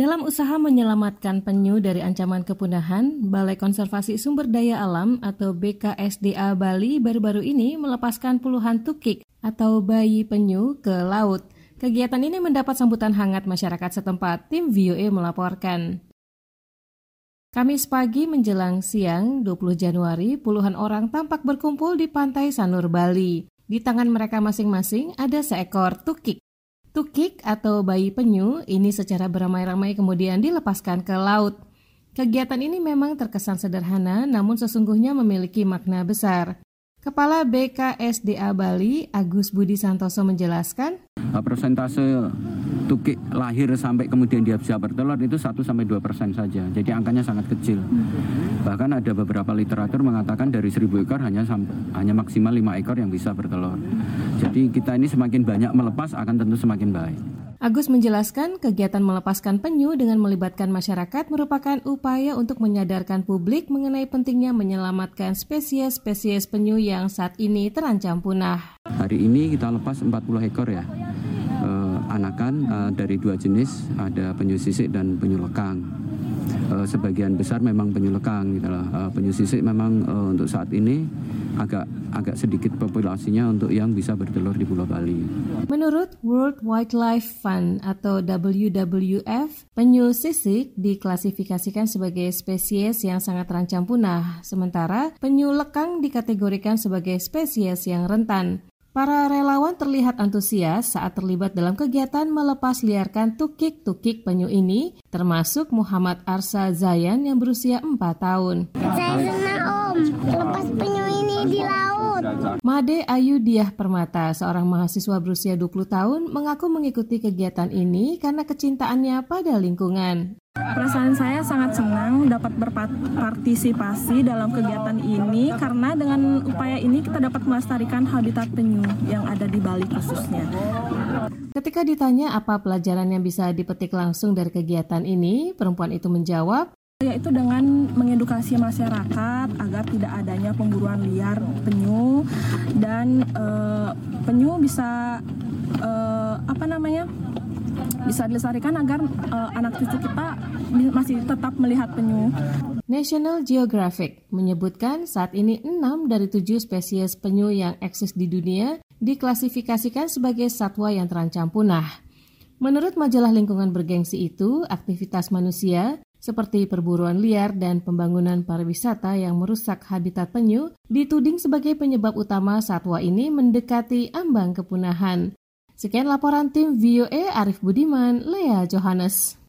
Dalam usaha menyelamatkan penyu dari ancaman kepunahan, Balai Konservasi Sumber Daya Alam atau BKSDA Bali baru-baru ini melepaskan puluhan tukik atau bayi penyu ke laut. Kegiatan ini mendapat sambutan hangat masyarakat setempat, tim VOA melaporkan. Kamis pagi menjelang siang 20 Januari, puluhan orang tampak berkumpul di pantai Sanur, Bali. Di tangan mereka masing-masing ada seekor tukik. Tukik atau bayi penyu ini secara beramai-ramai kemudian dilepaskan ke laut. Kegiatan ini memang terkesan sederhana namun sesungguhnya memiliki makna besar. Kepala BKSDA Bali, Agus Budi Santoso menjelaskan, persentase tukik lahir sampai kemudian dia bisa bertelur itu 1 sampai 2 persen saja. Jadi angkanya sangat kecil. Bahkan ada beberapa literatur mengatakan dari 1000 ekor hanya hanya maksimal 5 ekor yang bisa bertelur. Jadi kita ini semakin banyak melepas akan tentu semakin baik. Agus menjelaskan kegiatan melepaskan penyu dengan melibatkan masyarakat merupakan upaya untuk menyadarkan publik mengenai pentingnya menyelamatkan spesies-spesies penyu yang saat ini terancam punah. Hari ini kita lepas 40 ekor ya. Anakan eh, dari dua jenis, ada penyu sisik dan penyu lekang. Eh, sebagian besar memang penyu lekang gitu. Eh, penyu sisik memang eh, untuk saat ini agak agak sedikit populasinya untuk yang bisa bertelur di Pulau Bali. Menurut World Wildlife Fund atau WWF, penyu sisik diklasifikasikan sebagai spesies yang sangat terancam punah, sementara penyu lekang dikategorikan sebagai spesies yang rentan. Para relawan terlihat antusias saat terlibat dalam kegiatan melepas liarkan tukik-tukik penyu ini, termasuk Muhammad Arsa Zayan yang berusia 4 tahun. Saya senang om, lepas penyu ini di laut. Made Ayu Diah Permata, seorang mahasiswa berusia 20 tahun, mengaku mengikuti kegiatan ini karena kecintaannya pada lingkungan. Perasaan saya sangat senang dapat berpartisipasi dalam kegiatan ini karena dengan upaya ini kita dapat melestarikan habitat penyu yang ada di Bali khususnya. Ketika ditanya apa pelajaran yang bisa dipetik langsung dari kegiatan ini, perempuan itu menjawab, yaitu dengan mengedukasi masyarakat agar tidak adanya pemburuan liar penyu dan uh, penyu bisa uh, apa namanya bisa dilestarikan agar uh, anak cucu kita masih tetap melihat penyu. National Geographic menyebutkan saat ini 6 dari 7 spesies penyu yang eksis di dunia diklasifikasikan sebagai satwa yang terancam punah. Menurut majalah lingkungan bergengsi itu, aktivitas manusia seperti perburuan liar dan pembangunan pariwisata yang merusak habitat penyu dituding sebagai penyebab utama satwa ini mendekati ambang kepunahan. Sekian laporan tim VOA Arif Budiman, Lea Johannes.